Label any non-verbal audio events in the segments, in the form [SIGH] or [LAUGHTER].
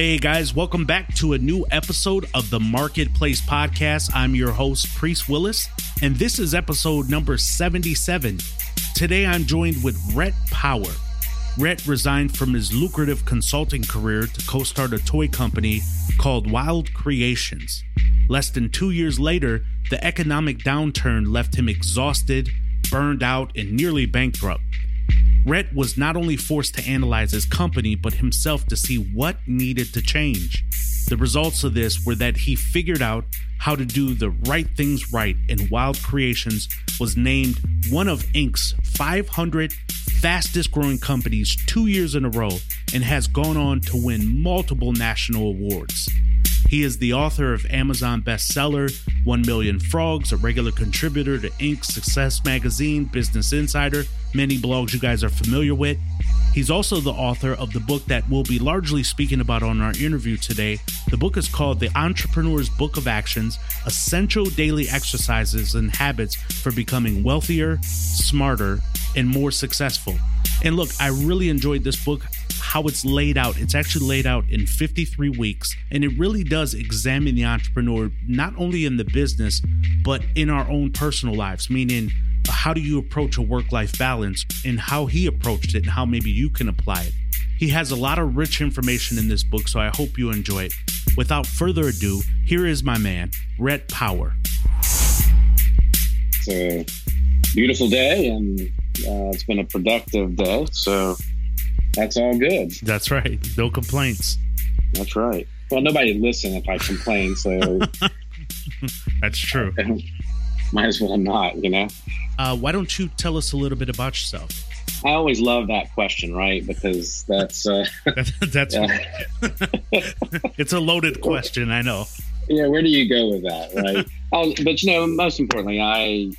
Hey guys, welcome back to a new episode of the Marketplace Podcast. I'm your host, Priest Willis, and this is episode number 77. Today I'm joined with Rhett Power. Rhett resigned from his lucrative consulting career to co start a toy company called Wild Creations. Less than two years later, the economic downturn left him exhausted, burned out, and nearly bankrupt. Rhett was not only forced to analyze his company, but himself to see what needed to change. The results of this were that he figured out how to do the right things right, and Wild Creations was named one of Inc.'s 500 fastest growing companies two years in a row and has gone on to win multiple national awards. He is the author of Amazon bestseller 1 Million Frogs, a regular contributor to Inc., Success Magazine, Business Insider, many blogs you guys are familiar with. He's also the author of the book that we'll be largely speaking about on our interview today. The book is called The Entrepreneur's Book of Actions Essential Daily Exercises and Habits for Becoming Wealthier, Smarter, and More Successful. And look, I really enjoyed this book how it's laid out. It's actually laid out in 53 weeks, and it really does examine the entrepreneur not only in the business, but in our own personal lives, meaning how do you approach a work life balance and how he approached it and how maybe you can apply it. He has a lot of rich information in this book, so I hope you enjoy it. Without further ado, here is my man, Rhett Power. It's a beautiful day, and uh, it's been a productive day. So that's all good. That's right. No complaints. That's right. Well, nobody listen if I complain, so [LAUGHS] that's true. [LAUGHS] Might as well not, you know. Uh, why don't you tell us a little bit about yourself? I always love that question, right? Because that's uh, [LAUGHS] that's [LAUGHS] it's a loaded question. I know. Yeah, where do you go with that, right? [LAUGHS] oh, but you know, most importantly, I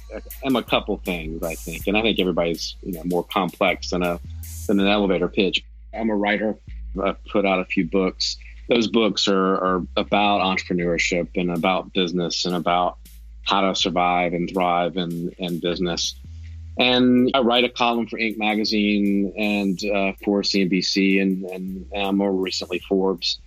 am a couple things. I think, and I think everybody's you know more complex than a than an elevator pitch. I'm a writer. I've put out a few books. Those books are, are about entrepreneurship and about business and about how to survive and thrive in, in business. And I write a column for Inc. magazine and uh, for CNBC and, and, more recently Forbes.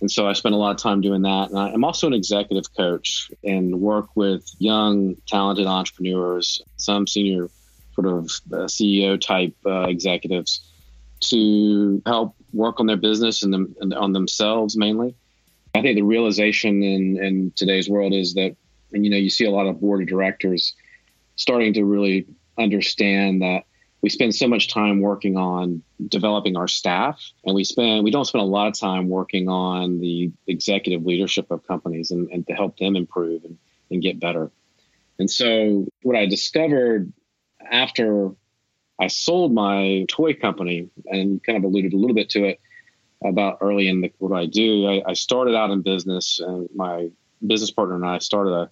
And so I spend a lot of time doing that. And I'm also an executive coach and work with young, talented entrepreneurs, some senior sort of uh, CEO type uh, executives to help work on their business and, them, and on themselves mainly. I think the realization in, in today's world is that, and you know, you see a lot of board of directors starting to really understand that we spend so much time working on developing our staff and we spend we don't spend a lot of time working on the executive leadership of companies and, and to help them improve and, and get better and so what i discovered after I sold my toy company and kind of alluded a little bit to it about early in the, what I do. I, I started out in business, and my business partner and I started a,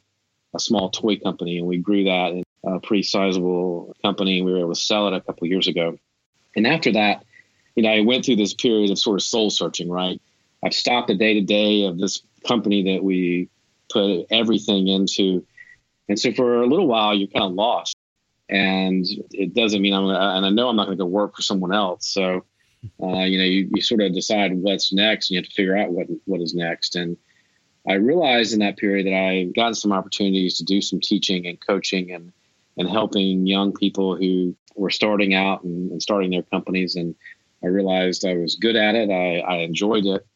a small toy company, and we grew that in a pretty sizable company. We were able to sell it a couple years ago. And after that, you know, I went through this period of sort of soul searching, right? I've stopped the day to day of this company that we put everything into. And so for a little while, you're kind of lost and it doesn't mean I'm and I know I'm not going to go work for someone else. So, uh, you know, you, you sort of decide what's next and you have to figure out what, what is next. And I realized in that period that I had gotten some opportunities to do some teaching and coaching and, and helping young people who were starting out and, and starting their companies. And I realized I was good at it. I, I enjoyed it.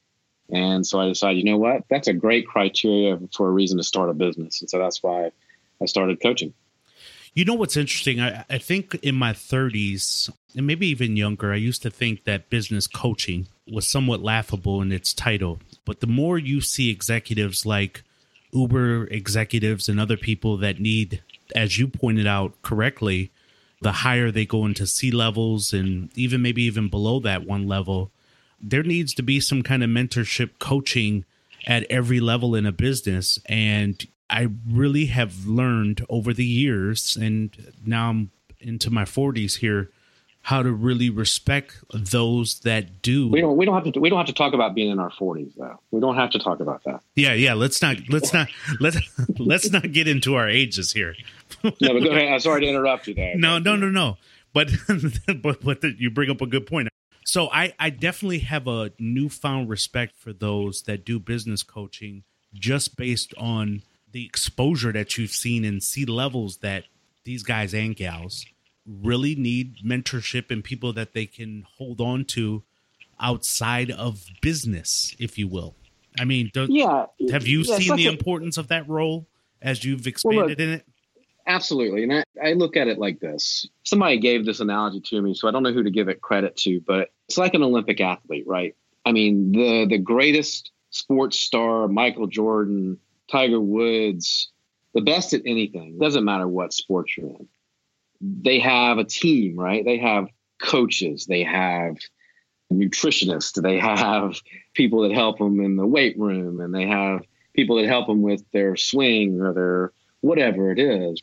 And so I decided, you know what, that's a great criteria for a reason to start a business. And so that's why I started coaching. You know what's interesting? I, I think in my 30s, and maybe even younger, I used to think that business coaching was somewhat laughable in its title. But the more you see executives like Uber executives and other people that need, as you pointed out correctly, the higher they go into C levels and even maybe even below that one level, there needs to be some kind of mentorship coaching at every level in a business. And I really have learned over the years, and now I'm into my 40s here, how to really respect those that do. We don't. We don't have to. We don't have to talk about being in our 40s, though. We don't have to talk about that. Yeah, yeah. Let's not. Let's not. Let's [LAUGHS] let's not get into our ages here. no, but go ahead. I'm sorry to interrupt you there. No, no, no, no. But [LAUGHS] but but the, you bring up a good point. So I, I definitely have a newfound respect for those that do business coaching just based on the exposure that you've seen and C levels that these guys and gals really need mentorship and people that they can hold on to outside of business, if you will. I mean, yeah. Have you yeah, seen the a, importance of that role as you've expanded well, look, in it? Absolutely. And I, I look at it like this. Somebody gave this analogy to me, so I don't know who to give it credit to, but it's like an Olympic athlete, right? I mean, the the greatest sports star, Michael Jordan, Tiger Woods, the best at anything, doesn't matter what sport you're in. They have a team, right? They have coaches, they have nutritionists, they have [LAUGHS] people that help them in the weight room, and they have people that help them with their swing or their whatever it is.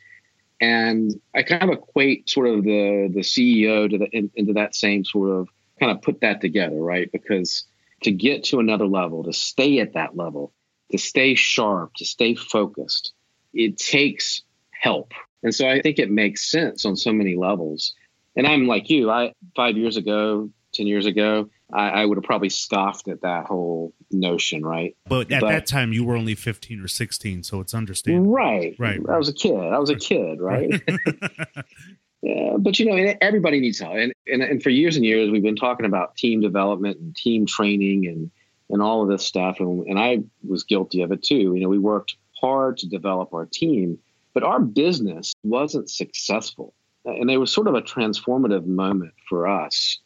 And I kind of equate sort of the the CEO to the in, into that same sort of kind of put that together, right? Because to get to another level, to stay at that level, to stay sharp, to stay focused, it takes help. And so I think it makes sense on so many levels. And I'm like you, I five years ago, ten years ago, I, I would have probably scoffed at that whole notion, right? But at but, that time, you were only 15 or 16, so it's understandable. Right. Right. I was a kid. I was a kid, right? [LAUGHS] [LAUGHS] yeah, but you know, everybody needs help. And, and, and for years and years, we've been talking about team development and team training and, and all of this stuff. And, and I was guilty of it too. You know, we worked hard to develop our team, but our business wasn't successful. And it was sort of a transformative moment for us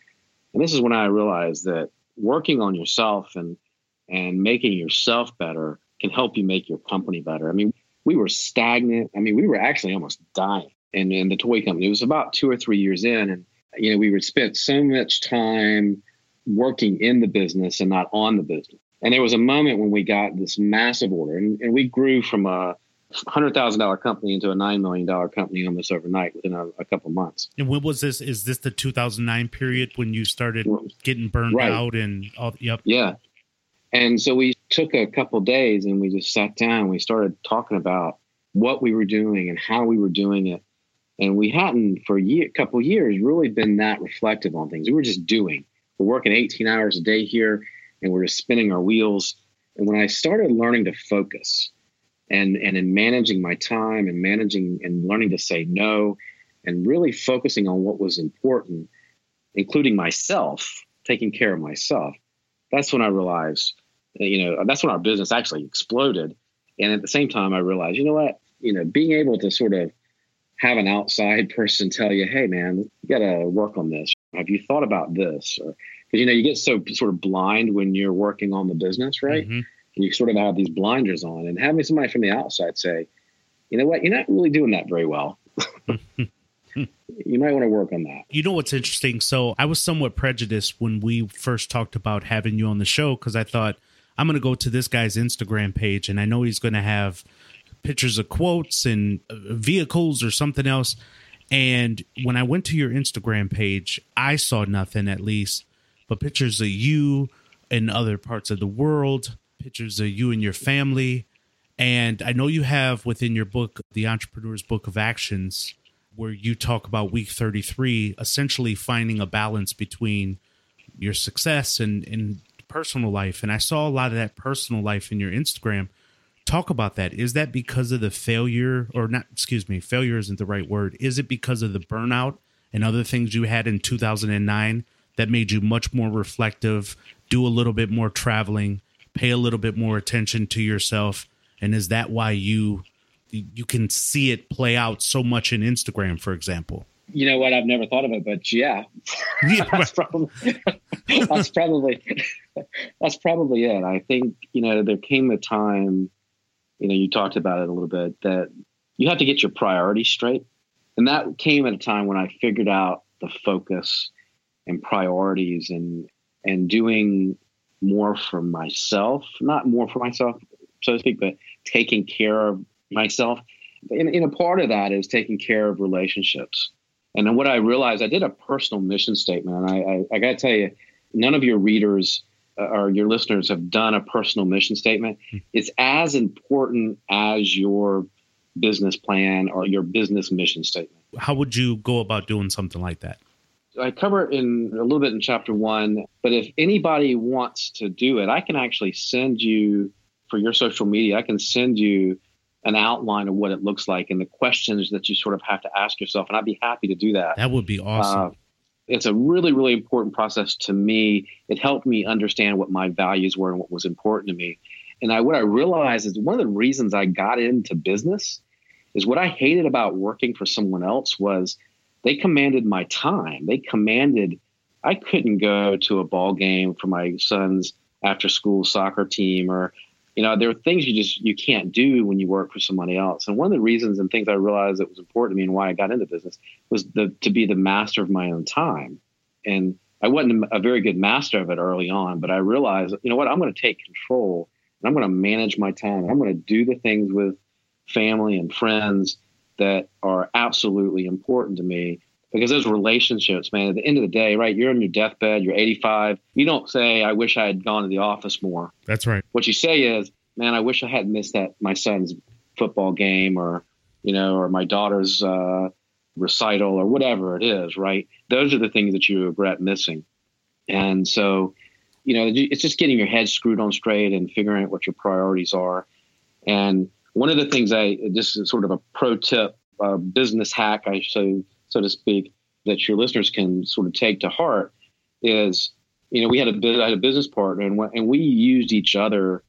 and this is when I realized that working on yourself and and making yourself better can help you make your company better. I mean, we were stagnant. I mean, we were actually almost dying in, in the toy company. It was about two or three years in, and you know, we would spent so much time working in the business and not on the business. And there was a moment when we got this massive order, and, and we grew from a hundred thousand dollar company into a nine million dollar company almost overnight within a, a couple months. And when was this? Is this the 2009 period when you started getting burned right. out and all? Yep. Yeah. And so we took a couple days and we just sat down. And we started talking about what we were doing and how we were doing it. And we hadn't for a year, couple years really been that reflective on things. We were just doing. We're working 18 hours a day here, and we're just spinning our wheels. And when I started learning to focus and and in managing my time and managing and learning to say no and really focusing on what was important including myself taking care of myself that's when i realized you know that's when our business actually exploded. And at the same time i realized you know what? You know being able to sort of have an outside [LAUGHS] person tell you hey man you got to work on this. Have you thought about this? Because you know you get so sort of blind when you're working on the business right? Mm-hmm you sort of have these blinders on and having somebody from the outside say you know what? You're not really doing that very well. [LAUGHS] You might want to work on that. You know what's interesting? So i was somewhat prejudiced when we first talked about having you on the show because i thought i'm going to go to this guy's instagram page and i know he's going to have pictures of quotes and uh, vehicles or something else. And when i went to your instagram page i saw nothing at least but pictures of you in other parts of the world pictures of you and your family. And I know you have within your book, The Entrepreneur's Book of Actions, where you talk about week 33, essentially finding a balance between your success and, and personal life. And I saw a lot of that personal life in your Instagram. Talk about that. Is that because of the failure, or not, excuse me, failure isn't the right word. Is it because of the burnout and other things you had in 2009 that made you much more reflective, do a little bit more traveling, pay a little bit more attention to yourself? And is that why you you can see it play out so much in Instagram for example? You know what? I've never thought of it but yeah, [LAUGHS] yeah. [LAUGHS] That's probably [LAUGHS] that's probably that's probably it. I think you know there came a time you know you talked about it a little bit that you have to get your priorities straight. And that came at a time when I figured out the focus and priorities and and doing more for myself, not more for myself, so to speak, but taking care of myself. And, and a part of that is taking care of relationships. And then what I realized, I did a personal mission statement. And I, I, I got to tell you, none of your readers uh, or your listeners have done a personal mission statement. Hmm. It's as important as your business plan or your business mission statement. How would you go about doing something like that? I cover it in a little bit in chapter one, but if anybody wants to do it, I can actually send you for your social media, I can send you an outline of what it looks like and the questions that you sort of have to ask yourself. And I'd be happy to do that. That would be awesome. Uh, it's a really, really important process to me. It helped me understand what my values were and what was important to me. And I, what I realized is one of the reasons I got into business is what I hated about working for someone else was they commanded my time. They commanded, I couldn't go to a ball game for my son's after school soccer team or you know there are things you just you can't do when you work for somebody else. And one of the reasons and things i realized that was important to me and why i got into business was the, to be the master of my own time. And i wasn't a very good master of it early on but i realized you know what i'm going to take control and i'm going to manage my time. I'm going to do the things with family and friends that are absolutely important to me because those relationships, man, at the end of the day, right? You're on your deathbed, you're 85. You don't say, I wish I had gone to the office more. That's right. What you say is, man, I wish I hadn't missed that, my son's football game or, you know, or my daughter's uh, recital or whatever it is, right? Those are the things that you regret missing. And so, you know, it's just getting your head screwed on straight and figuring out what your priorities are. And one of the things I, this is sort of a pro tip, uh, business hack, I so so to speak, that your listeners can sort of take to heart is, you know, we had a, I had a business partner and, and we used each other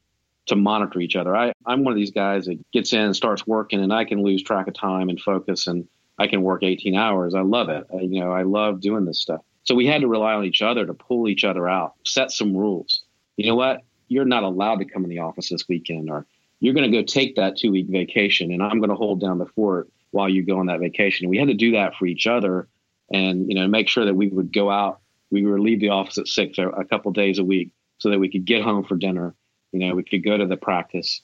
to monitor each other. I, I'm one of these guys that gets in and starts working and I can lose track of time and focus and I can work 18 hours. I love it. I, you know, I love doing this stuff. So we had to rely on each other to pull each other out, set some rules. You know what? You're not allowed to come in the office this weekend or you're going to go take that two week vacation and I'm going to hold down the fort while you go on that vacation. We had to do that for each other and, you know, make sure that we would go out. We would leave the office at six a couple days a week so that we could get home for dinner. You know, we could go to the practice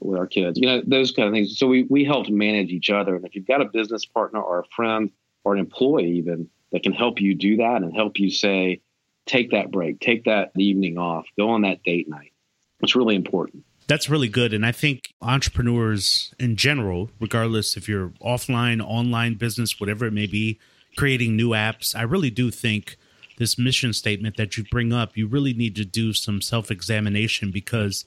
with our kids, you know, those kind of things. So we, we helped manage each other. And if you've got a business partner or a friend or an employee even that can help you do that and help you say, take that break, take that evening off, go on that date night. It's really important. That's really good. And I think entrepreneurs in general, regardless if you're offline, online business, whatever it may be, creating new apps, I really do think this mission statement that you bring up, you really need to do some self examination because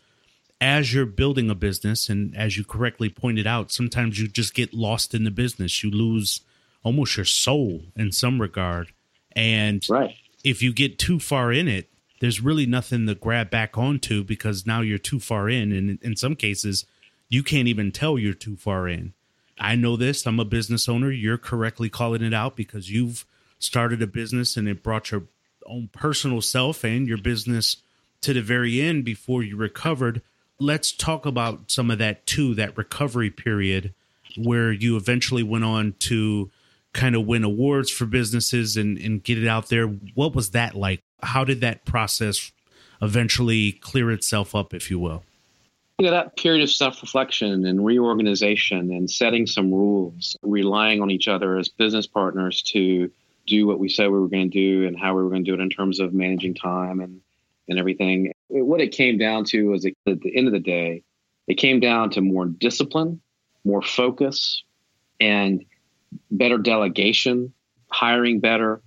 as you're building a business, and as you correctly pointed out, sometimes you just get lost in the business. You lose almost your soul in some regard. And right. if you get too far in it, there's really nothing to grab back onto because now you're too far in. And in some cases, you can't even tell you're too far in. I know this. I'm a business owner. You're correctly calling it out because you've started a business and it brought your own personal self and your business to the very end before you recovered. Let's talk about some of that too, that recovery period where you eventually went on to kind of win awards for businesses and, and get it out there. What was that like? How did that process eventually clear itself up, if you will? Yeah, that period of self reflection and reorganization and setting some rules, relying on each other as business partners to do what we said we were going to do and how we were going to do it in terms of managing time and, and everything. What it came down to was at the end of the day, it came down to more discipline, more focus, and better delegation, hiring better,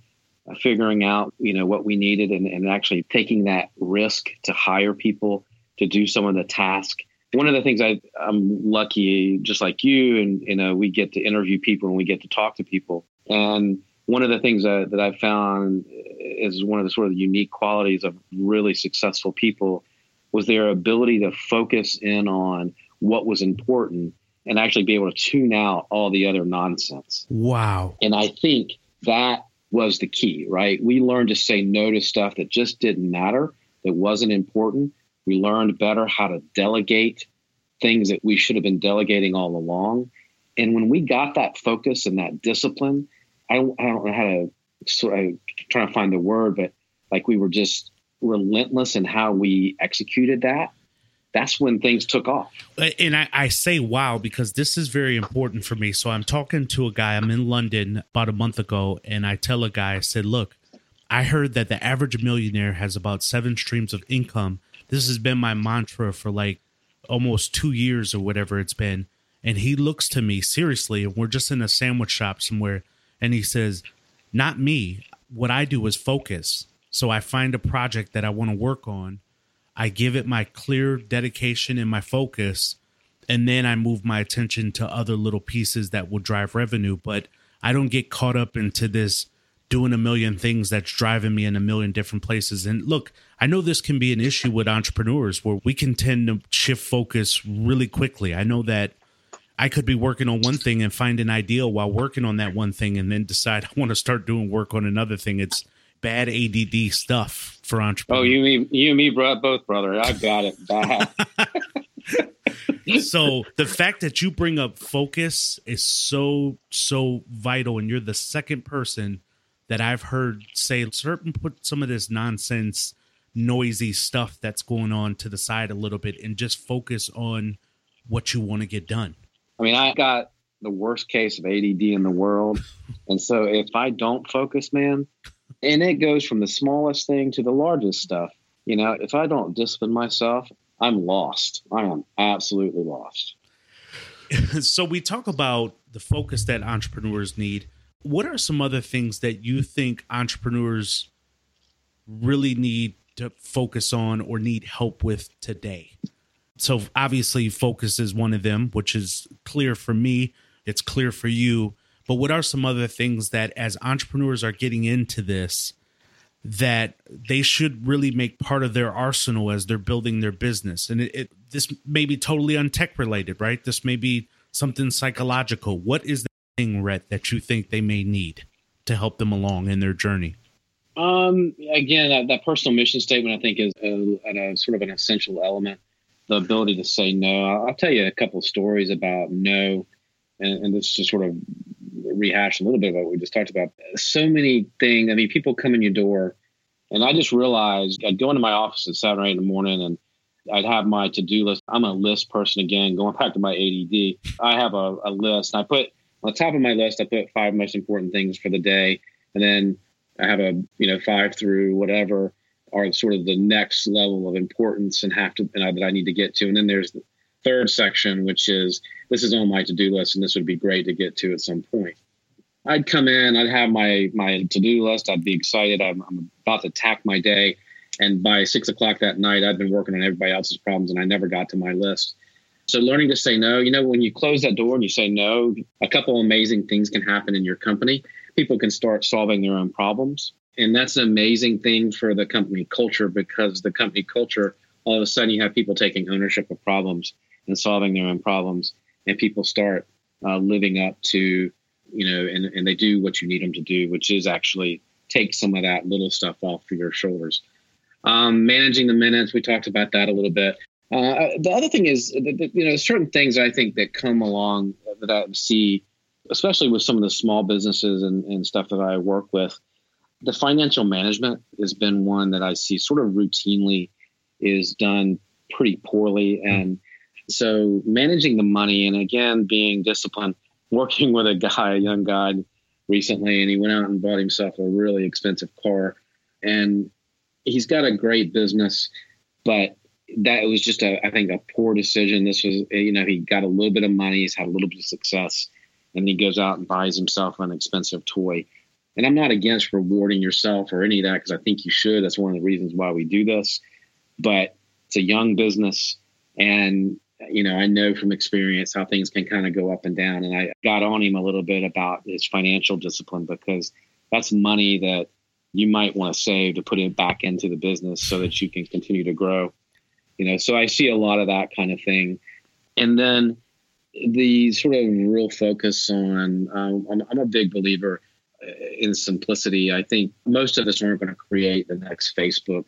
figuring out you know what we needed, and, and actually taking that risk to hire people to do some of the task. One of the things I, I'm lucky, just like you, and you know, we get to interview people and we get to talk to people. And one of the things that, that I've found is one of the sort of unique qualities of really successful people was their ability to focus in on what was important and actually be able to tune out all the other nonsense. Wow. And I think that was the key, right? We learned to say no to stuff that just didn't matter, that wasn't important. We learned better how to delegate things that we should have been delegating all along. And when we got that focus and that discipline, I don't, I don't know how to sort of trying to find the word, but like we were just relentless in how we executed that that's when things took off. Uh, and I, I, say wow because this is very important for me. So I'm talking to a guy, I'm in London about a month ago, and I tell a guy, I said, Look, I heard that the average millionaire has about seven streams of income. This has been my mantra for like almost two years or whatever it's been. And he looks to me seriously, and we're just in a sandwich shop somewhere, and he says, Not me. what I do is focus. So I find a project that I want to work on. I give it my clear dedication and my focus, and then I move my attention to other little pieces that will drive revenue. But I don't get caught up into this doing a million things that's driving me in a million different places. And look, I know this can be an issue with entrepreneurs where we can tend to shift focus really quickly. I know that I could be working on one thing and find an idea while working on that one thing and then decide [LAUGHS] I want to start doing work on another thing. It's bad ADD stuff for oh, entrepreneurs. Oh, you mean you and me brought both, brother. I got it bad. [LAUGHS] [LAUGHS] so the fact that you bring up focus is so so vital and you're the second person that I've heard say certain put some of this nonsense noisy stuff that's going on to the side a little bit and just focus on what you want to get done. I mean, I got the worst case of ADD in the world. [LAUGHS] and so if I don't focus, man, and it goes from the smallest thing to the largest stuff, you know, if I don't discipline myself, I'm lost. I am absolutely lost. [LAUGHS] so we talk about the focus that entrepreneurs need. What are some other things that you think entrepreneurs really need to focus on or need help with today? So obviously focus is one of them, which is clear for me. It's clear for you. But what are some other things that as entrepreneurs are getting into this that they should really make part of their arsenal as they're building their business? And it, it this may be totally untech related, right? This may be something psychological. What is the thing, Rhett, that you think they may need to help them along in their journey? Um, again, that, that personal mission statement I think is a, a sort of an essential element the ability to say no. I'll, tell you a couple stories about no, and, and this just sort of rehash a little bit about what we just talked about. So many things. I mean, people come in your door, and I just realized I'd go into my office at seven or eight in the morning, and I'd have my to do list. I'm a list person again, going back to my ADD. I have a, a list, and I put on the top of my list, I put five most important things for the day, and then I have a you know five through whatever are sort of the next level of importance and have to and I, that I need to get to. And then there's the third section, which is this is on my to do list, and this would be great to get to at some point. I'd come in, I'd have my my to do list, I'd be excited. I'm, I'm about to attack my day, and by six o'clock that night, I'd been working on everybody else's problems, and I never got to my list. So learning to say no, you know, when you close that door and you say no, a couple amazing things can happen in your company. People can start solving their own problems. And that's an amazing thing for the company culture because the company culture, all of a sudden, you have people taking ownership of problems and solving their own problems, and people start uh, living up to, you know, and, and they do what you need them to do, which is actually take some of that little stuff off of your shoulders. Um, managing the minutes, we talked about that a little bit. Uh, the other thing is, that, you know, certain things I think that come along that I see, especially with some of the small businesses and, and stuff that I work with the financial management has been one that I see sort of routinely is done pretty poorly. And so managing the money and again, being disciplined, working with a guy, a young guy recently, and he went out and bought himself a really expensive car. And he's got a great business, but that was just a, I think, a poor decision. This was, you know, he got a little bit of money, he's had a little bit of success, and he goes out and buys himself an expensive toy and I'm not against rewarding yourself or any of that because I think you should. That's one of the reasons why we do this. But it's a young business. And, you know, I know from experience how things can kind of go up and down. And I got on him a little bit about his financial discipline because that's money that you might want to save to put it back into the business so that you can continue to grow. You know, so I see a lot of that kind of thing. And then the sort of real focus on, um, I'm, I'm a big believer in simplicity, I think most of us aren't going to create the next Facebook.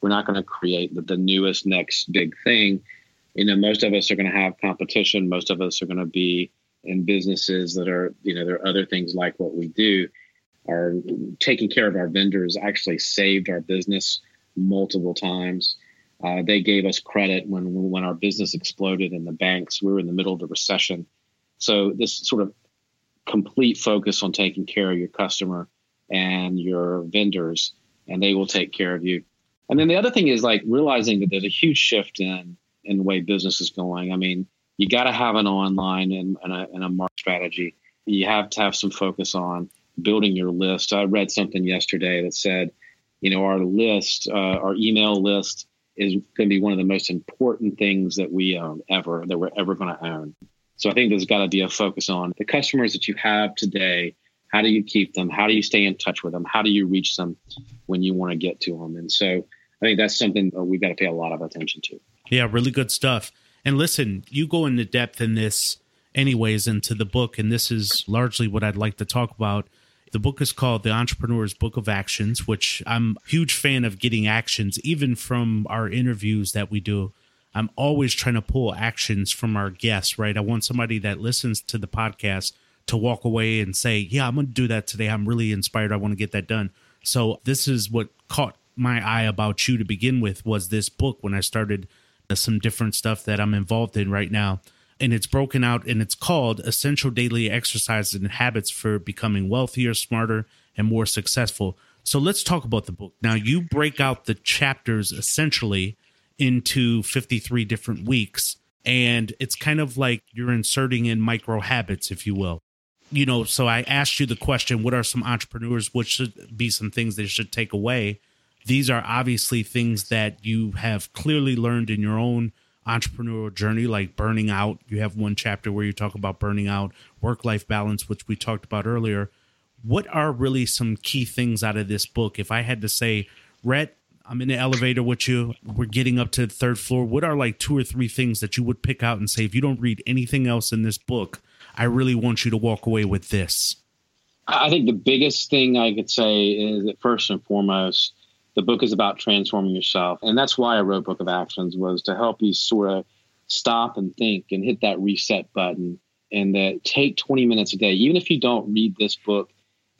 We're not going to create the, the newest next big thing. You know, most of us are going to have competition. Most of us are going to be in businesses that are, you know, there are other things like what we do. Are taking care of our vendors actually saved our business multiple times. Uh, they gave us credit when when our business exploded in the banks. We were in the middle of the recession. So this sort of complete focus on taking care of your customer and your vendors, and they will take care of you. And then the other thing is like realizing that there's a huge shift in in the way business is going. I mean, you got to have an online and, and, a, and a market strategy. You have to have some focus on building your list. I read something yesterday that said, you know, our list, uh, our email list is going to be one of the most important things that we own ever, that we're ever going to own. So I think there's got to be a focus on the customers that you have today. How do you keep them? How do you stay in touch with them? How do you reach them when you want to get to them? And so I think that's something that we've got to pay a lot of attention to. Yeah, really good stuff. And listen, you go into depth in this anyways into the book, and this is largely what I'd like to talk about. The book is called The Entrepreneur's Book of Actions, which I'm a huge fan of getting actions, even from our interviews that we do. I'm always trying to pull actions from our guests, right? I want somebody that listens to the podcast to walk away and say, Yeah, I'm going to do that today. I'm really inspired. I want to get that done. So, this is what caught my eye about you to begin with was this book when I started some different stuff that I'm involved in right now and it's broken out and it's called Essential Daily Exercises and Habits for Becoming Wealthier, Smarter, and More Successful. So let's talk about the book. Now, you break out the chapters essentially into 53 different weeks, and it's kind of like you're inserting in micro habits, if you will. You know, so I asked you the question what are some entrepreneurs, what should be some things they should take away? These are obviously things that you have clearly learned in your own entrepreneurial journey, like burning out. You have one chapter where you talk about burning out, work life balance, which we talked about earlier. What are really some key things out of this book? If I had to say, Rhett, I'm in the elevator with you, we're getting up to the third floor. What are like two or three things that you would pick out and say, if you don't read anything else in this book, I really want you to walk away with this? I think the biggest thing I could say is that first and foremost, the book is about transforming yourself. And that's why i wrote book of actions was to help you sort of stop and think and hit that reset button and that take 20 minutes a day. Even if you don't read this book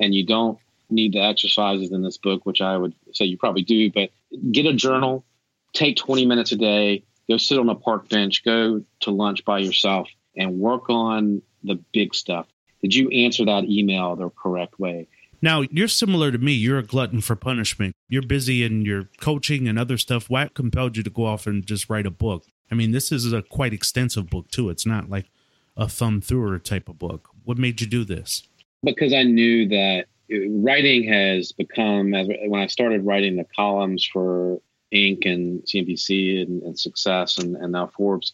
and you don't need the exercises in this book which i would say you probably do but get a journal take 20 minutes a day go sit on a park bench go to lunch by yourself and work on the big stuff. Did you answer that email the correct way now, you're similar to me. You're a glutton for punishment. You're busy in your coaching and other stuff. What compelled you to go off and just write a book? I mean, this is a quite extensive book, too. It's not like a thumb through type of book. What made you do this? Because I knew that writing has become, as when I started writing the columns for Inc. and CNBC and, and Success and, and now Forbes,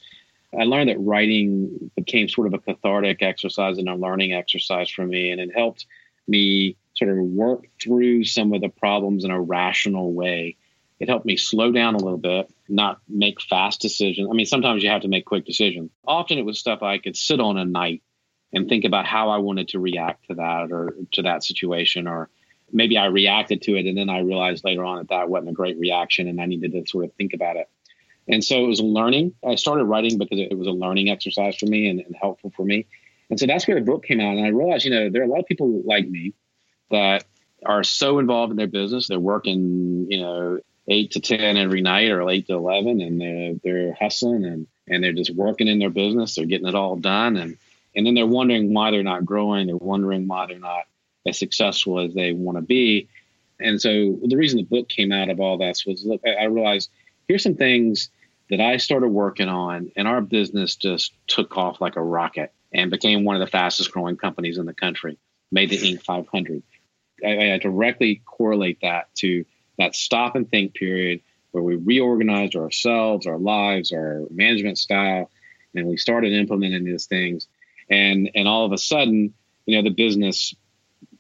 I learned that writing became sort of a cathartic exercise and a learning exercise for me. And it helped me sort of work through some of the problems in a rational way. It helped me slow down a little bit, not make fast decisions. I mean, sometimes you have to make quick decisions. Often it was stuff I could sit on a night and think about how I wanted to react to that or to that situation. Or maybe I reacted to it and then I realized later on that that wasn't a great reaction and I needed to sort of think about it. And so it was learning. I started writing because it was a learning exercise for me and, and helpful for me. And so that's where the book came out. And I realized, you know, there are a lot of people like me that are so involved in their business. They're working, you know, eight to 10 every night or eight to 11 and they're, they're hustling and, and they're just working in their business. They're getting it all done. And, and then they're wondering why they're not growing. They're wondering why they're not as successful as they want to be. And so the reason the book came out of all this was look, I realized here's some things that I started working on and our business just took off like a rocket and became one of the fastest growing companies in the country, made the Inc. 500. I, I directly correlate that to that stop and think period where we reorganized ourselves, our lives, our management style, and we started implementing these things. And and all of a sudden, you know, the business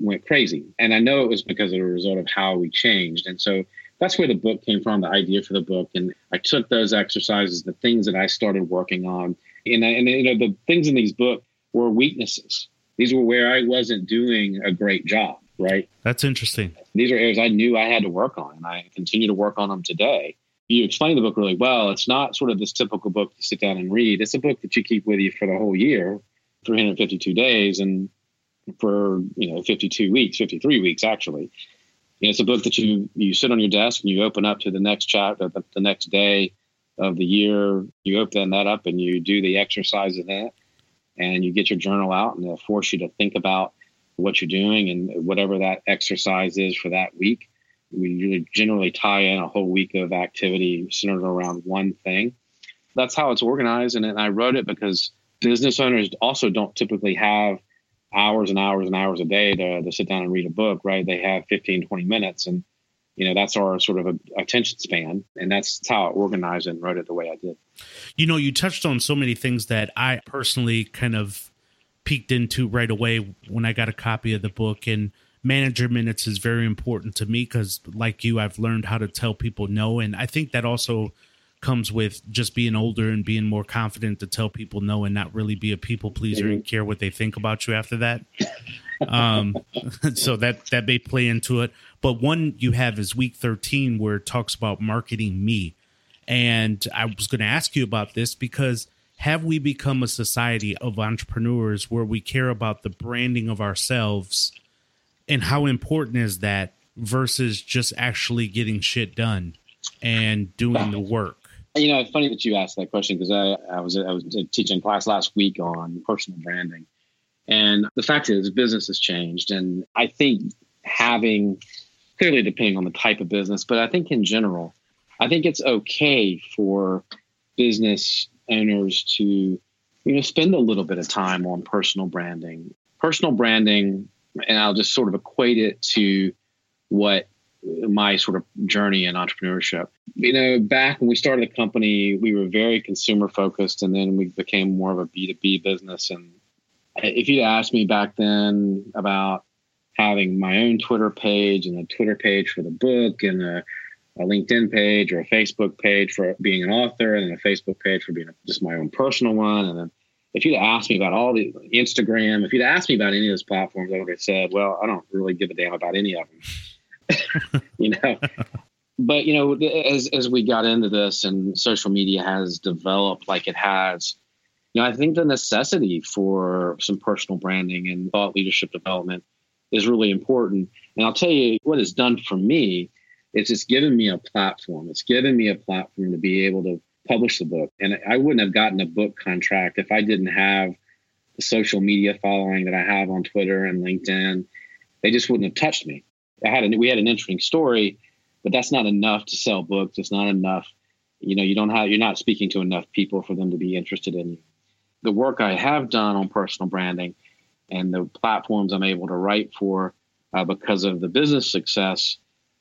went crazy. And I know it was because of a result of how we changed. And so that's where the book came from, the idea for the book. And I took those exercises, the things that I started working on, and, and you know the things in these books were weaknesses. These were where I wasn't doing a great job. Right. That's interesting. These are areas I knew I had to work on, and I continue to work on them today. You explain the book really well. It's not sort of this typical book you sit down and read. It's a book that you keep with you for the whole year, 352 days, and for you know 52 weeks, 53 weeks actually. You know, it's a book that you you sit on your desk and you open up to the next chapter, the, the next day of the year. You open that up and you do the exercise in it, and you get your journal out, and it'll force you to think about what you're doing and whatever that exercise is for that week. We generally tie in a whole week of activity centered around one thing. That's how it's organized. And I wrote it because business owners also don't typically have hours and hours and hours a day to, to sit down and read a book, right? They have 15, 20 minutes. And, you know, that's our sort of attention span. And that's how I organized and wrote it the way I did. You know, you touched on so many things that I personally kind of peeked into right away when I got a copy of the book. And manager minutes is very important to me because, like you, I've learned how to tell people no. And I think that also comes with just being older and being more confident to tell people no and not really be a people pleaser and care what they think about you after that. Um, [LAUGHS] so that that may play into it. But one you have is week 13 where it talks about marketing me. And I was going to ask you about this because have we become a society of entrepreneurs where we care about the branding of ourselves and how important is that versus just actually getting shit done and doing the work? You know, it's funny that you asked that question because I, I was I was teaching class last week on personal branding, and the fact is, business has changed, and I think having clearly depending on the type of business, but I think in general, I think it's okay for business owners to you know spend a little bit of time on personal branding. Personal branding, and I'll just sort of equate it to what my sort of journey in entrepreneurship. You know, back when we started the company, we were very consumer focused, and then we became more of a B two B business. And if you'd asked me back then about having my own Twitter page and a Twitter page for the book and a, a LinkedIn page or a Facebook page for being an author and then a Facebook page for being just my own personal one, and then if you'd asked me about all the Instagram, if you'd asked me about any of those platforms, I would have said, well, I don't really give a damn about any of them. [LAUGHS] you know. But you know, as as we got into this and social media has developed like it has, you know, I think the necessity for some personal branding and thought leadership development is really important. And I'll tell you what it's done for me is just given me a platform. It's given me a platform to be able to publish the book. And I wouldn't have gotten a book contract if I didn't have the social media following that I have on Twitter and LinkedIn. They just wouldn't have touched me. I had a, we had an interesting story, but that's not enough to sell books. It's not enough. You know, you don't have you're not speaking to enough people for them to be interested in you. The work I have done on personal branding and the platforms I'm able to write for uh, because of the business success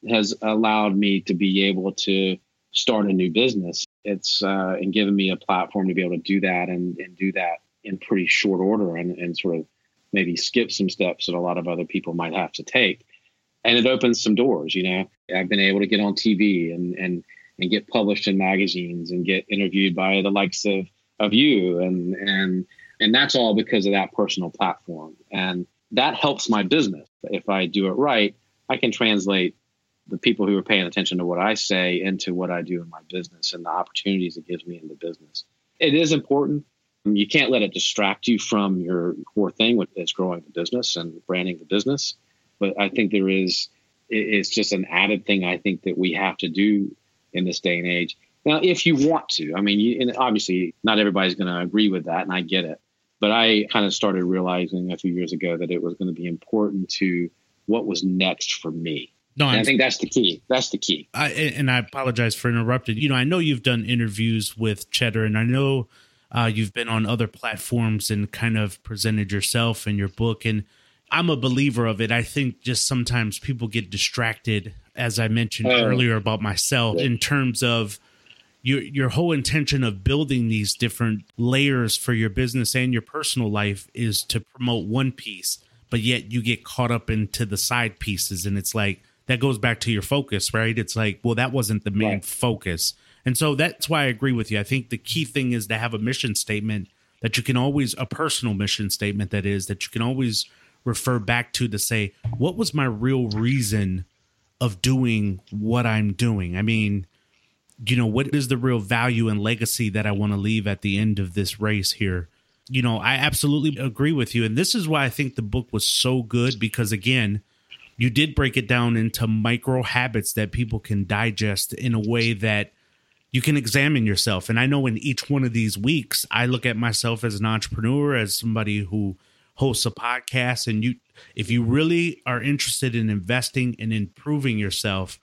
has allowed me to be able to start a new business. It's uh, and given me a platform to be able to do that and, and do that in pretty short order and, and sort of maybe skip some steps that a lot of other people might have to take and it opens some doors. You know, I've been able to get on TV and and and get published in magazines and get interviewed by the likes of of you and and and that's all because of that personal platform and that helps my business if i do it right i can translate the people who are paying attention to what i say into what i do in my business and the opportunities it gives me in the business it is important you can't let it distract you from your core thing which is growing the business and branding the business but I think there is it's just an added thing I think that we have to do in this day and age. Now, if you want to, I mean, you, and obviously not everybody's going to agree with that, and I get it. But I kind of started realizing a few years ago that it was going to be important to what was next for me. No, I think that's the key. That's the key. I, and I apologize for interrupting. You know, I know you've done interviews with Cheddar, and I know uh, you've been on other platforms and kind of presented yourself and your book. And I'm a believer of it. I think just sometimes people get distracted, as I mentioned uh, earlier about myself, yeah. in terms of your your whole intention of building these different layers for your business and your personal life is to promote one piece, but yet you get caught up into the side pieces, and it's like that goes back to your focus, right? It's like, well, that wasn't the main right. focus. And so that's why I agree with you. I think the key thing is to have a mission statement that you can always, a personal mission statement that is, that you can always refer back to to say what was my real reason of doing what I'm doing. I mean, you know, what is the real value and legacy that I want to leave at the end of this race here? You know, I absolutely agree with you. And this is why I think the book was so good because, again, you did break it down into micro habits that people can digest in a way that you can examine yourself. And I know in each one of these weeks, I look at myself as an entrepreneur, as somebody who hosts a podcast. And you if you really are interested in investing and improving yourself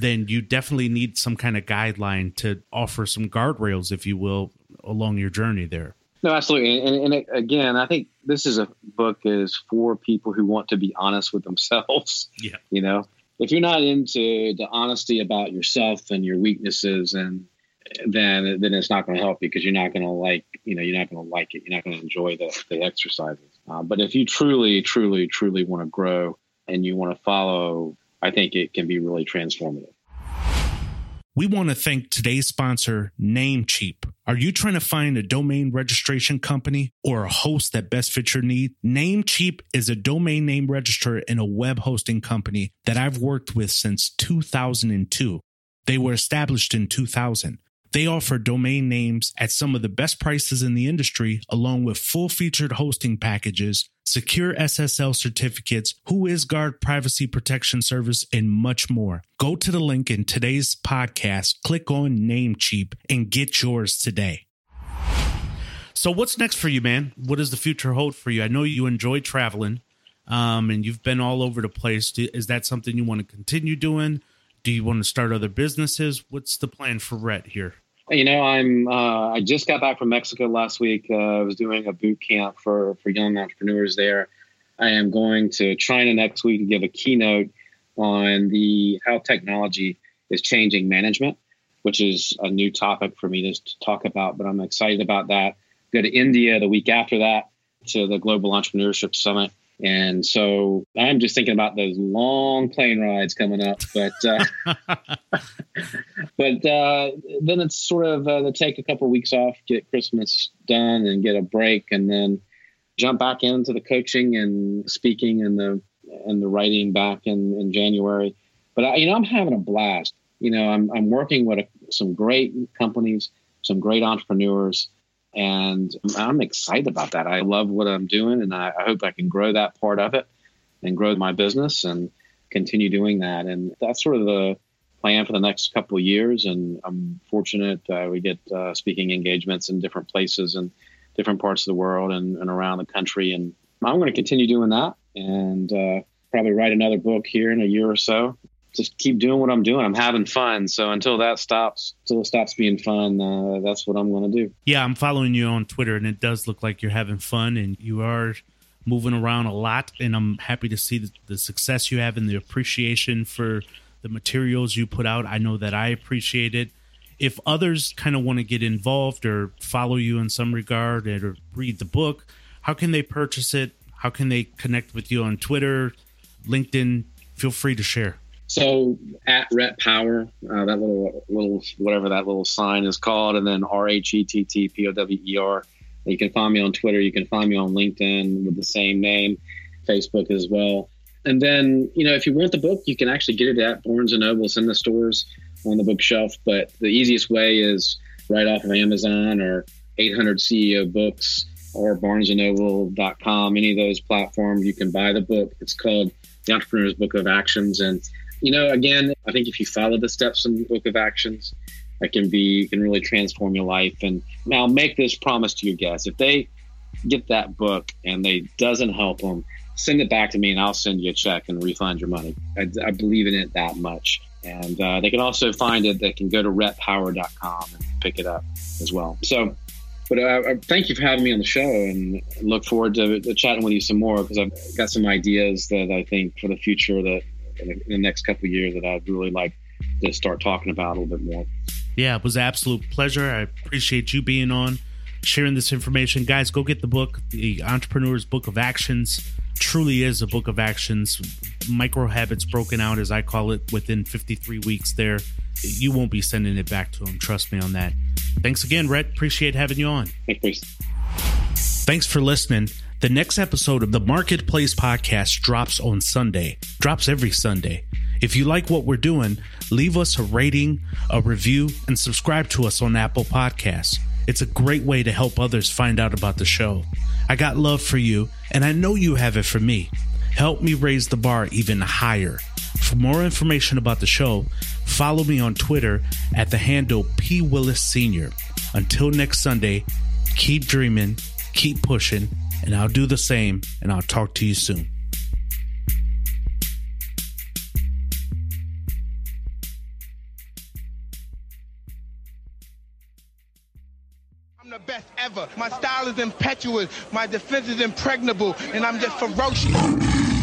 then you definitely need some kind of guideline to offer some guardrails if you will along your journey there. No absolutely. And, and again i think this is a book is for people who want to be honest with themselves. [LAUGHS] Yeah. You know, if you're not into the honesty about yourself and your weaknesses and then then it's not going to help you because you're not going to like you know you're not going to like it you're not going to enjoy the, the exercises uh, but if you truly truly truly want to grow and you want to follow i think it can be really transformative we want to thank today's sponsor, Namecheap. Are you trying to find a domain registration company or a host that best fits your need? Namecheap is a domain name registrar and a web hosting company that I've worked with since 2002. They were established in 2000. They offer domain names at some of the best prices in the industry, along with full featured hosting packages, secure SSL certificates, WhoisGuard privacy protection service, and much more. Go to the link in today's podcast, click on Namecheap, and get yours today. So, what's next for you, man? What does the future hold for you? I know you enjoy traveling, um, and you've been all over the place. Is that something you want to continue doing? Do you want to start other businesses? What's the plan for Rhett here? You know, I'm. Uh, I just got back from Mexico last week. Uh, I was doing a boot camp for for young entrepreneurs there. I am going to China next week to give a keynote on the how technology is changing management, which is a new topic for me to, to talk about. But I'm excited about that. Go to India the week after that to the Global Entrepreneurship Summit and so I'm just thinking about those long plane rides coming up. But uh, [LAUGHS] [LAUGHS] but uh, then it's sort of uh, to take a couple of weeks off, get Christmas done, and get a break, and then jump back into the coaching and speaking and the and the writing back in, in January. But I, you know, I'm having a blast. You know, I'm I'm working with a, some great companies, some great entrepreneurs and I'm excited about that. I love what I'm doing, and I, hope I can grow that part of it and grow my business and continue doing that. And that's sort of the plan for the next couple of years. And I'm fortunate uh, we get uh, speaking engagements in different places and different parts of the world and, and around the country. And I'm going to continue doing that and uh, probably write another book here in a year or so just keep doing what I'm doing. I'm having fun. So until that stops, until it stops being fun, uh, that's what I'm going to do. Yeah, I'm following you on Twitter, and it does look like you're having fun, and you are moving around a lot. And I'm happy to see the, the success you have and the appreciation for the materials you put out. I know that I appreciate it. If others kind of want to get involved or follow you in some regard or read the book, how can they purchase it? How can they connect with you on Twitter, LinkedIn? Feel free to share. So at Rhett Power, uh, that little little whatever that little sign is called, and then R H E T T P O W E R. You can find me on Twitter. You can find me on LinkedIn with the same name, Facebook as well. And then you know if you want the book, you can actually get it at Barnes and Noble. It's in the stores on the bookshelf. But the easiest way is right off of Amazon or 800 CEO Books or BarnesandNoble.com. Any of those platforms, you can buy the book. It's called The Entrepreneur's Book of Actions and you know, again, I think if you follow the steps in the book of actions, that can be can really transform your life. And now make this promise to your guests: if they get that book and they doesn't help them, send it back to me, and I'll send you a check and refund your money. I, I believe in it that much. And uh, they can also find it. They can go to rhettpower.com and pick it up as well. So, but uh, thank you for having me on the show, and look forward to, to chatting with you some more because I've got some ideas that I think for the future that in the, next couple years that I'd really like to start talking about a little bit more. Yeah, it was an absolute pleasure. I appreciate you being on, sharing this information. Guys, go get the book, The Entrepreneur's Book of Actions. Truly is a book of actions, micro habits broken out, as I call it, within 53 weeks there. You won't be sending it back to them. Trust me on that. Thanks again, Rhett. Appreciate having you on. Thanks. Thanks for listening. The next episode of the Marketplace podcast drops on Sunday, drops every Sunday. If you like what we're doing, leave us a rating, a review, and subscribe to us on Apple Podcasts. It's a great way to help others find out about the show. I got love for you, and I know you have it for me. Help me raise the bar even higher. For more information about the show, follow me on Twitter at the handle P Willis Senior. Until next Sunday, keep dreaming, keep pushing, and I'll do the same, and I'll talk to you soon. I'm the best ever. My style is impetuous. My defense is impregnable. And I'm just ferocious.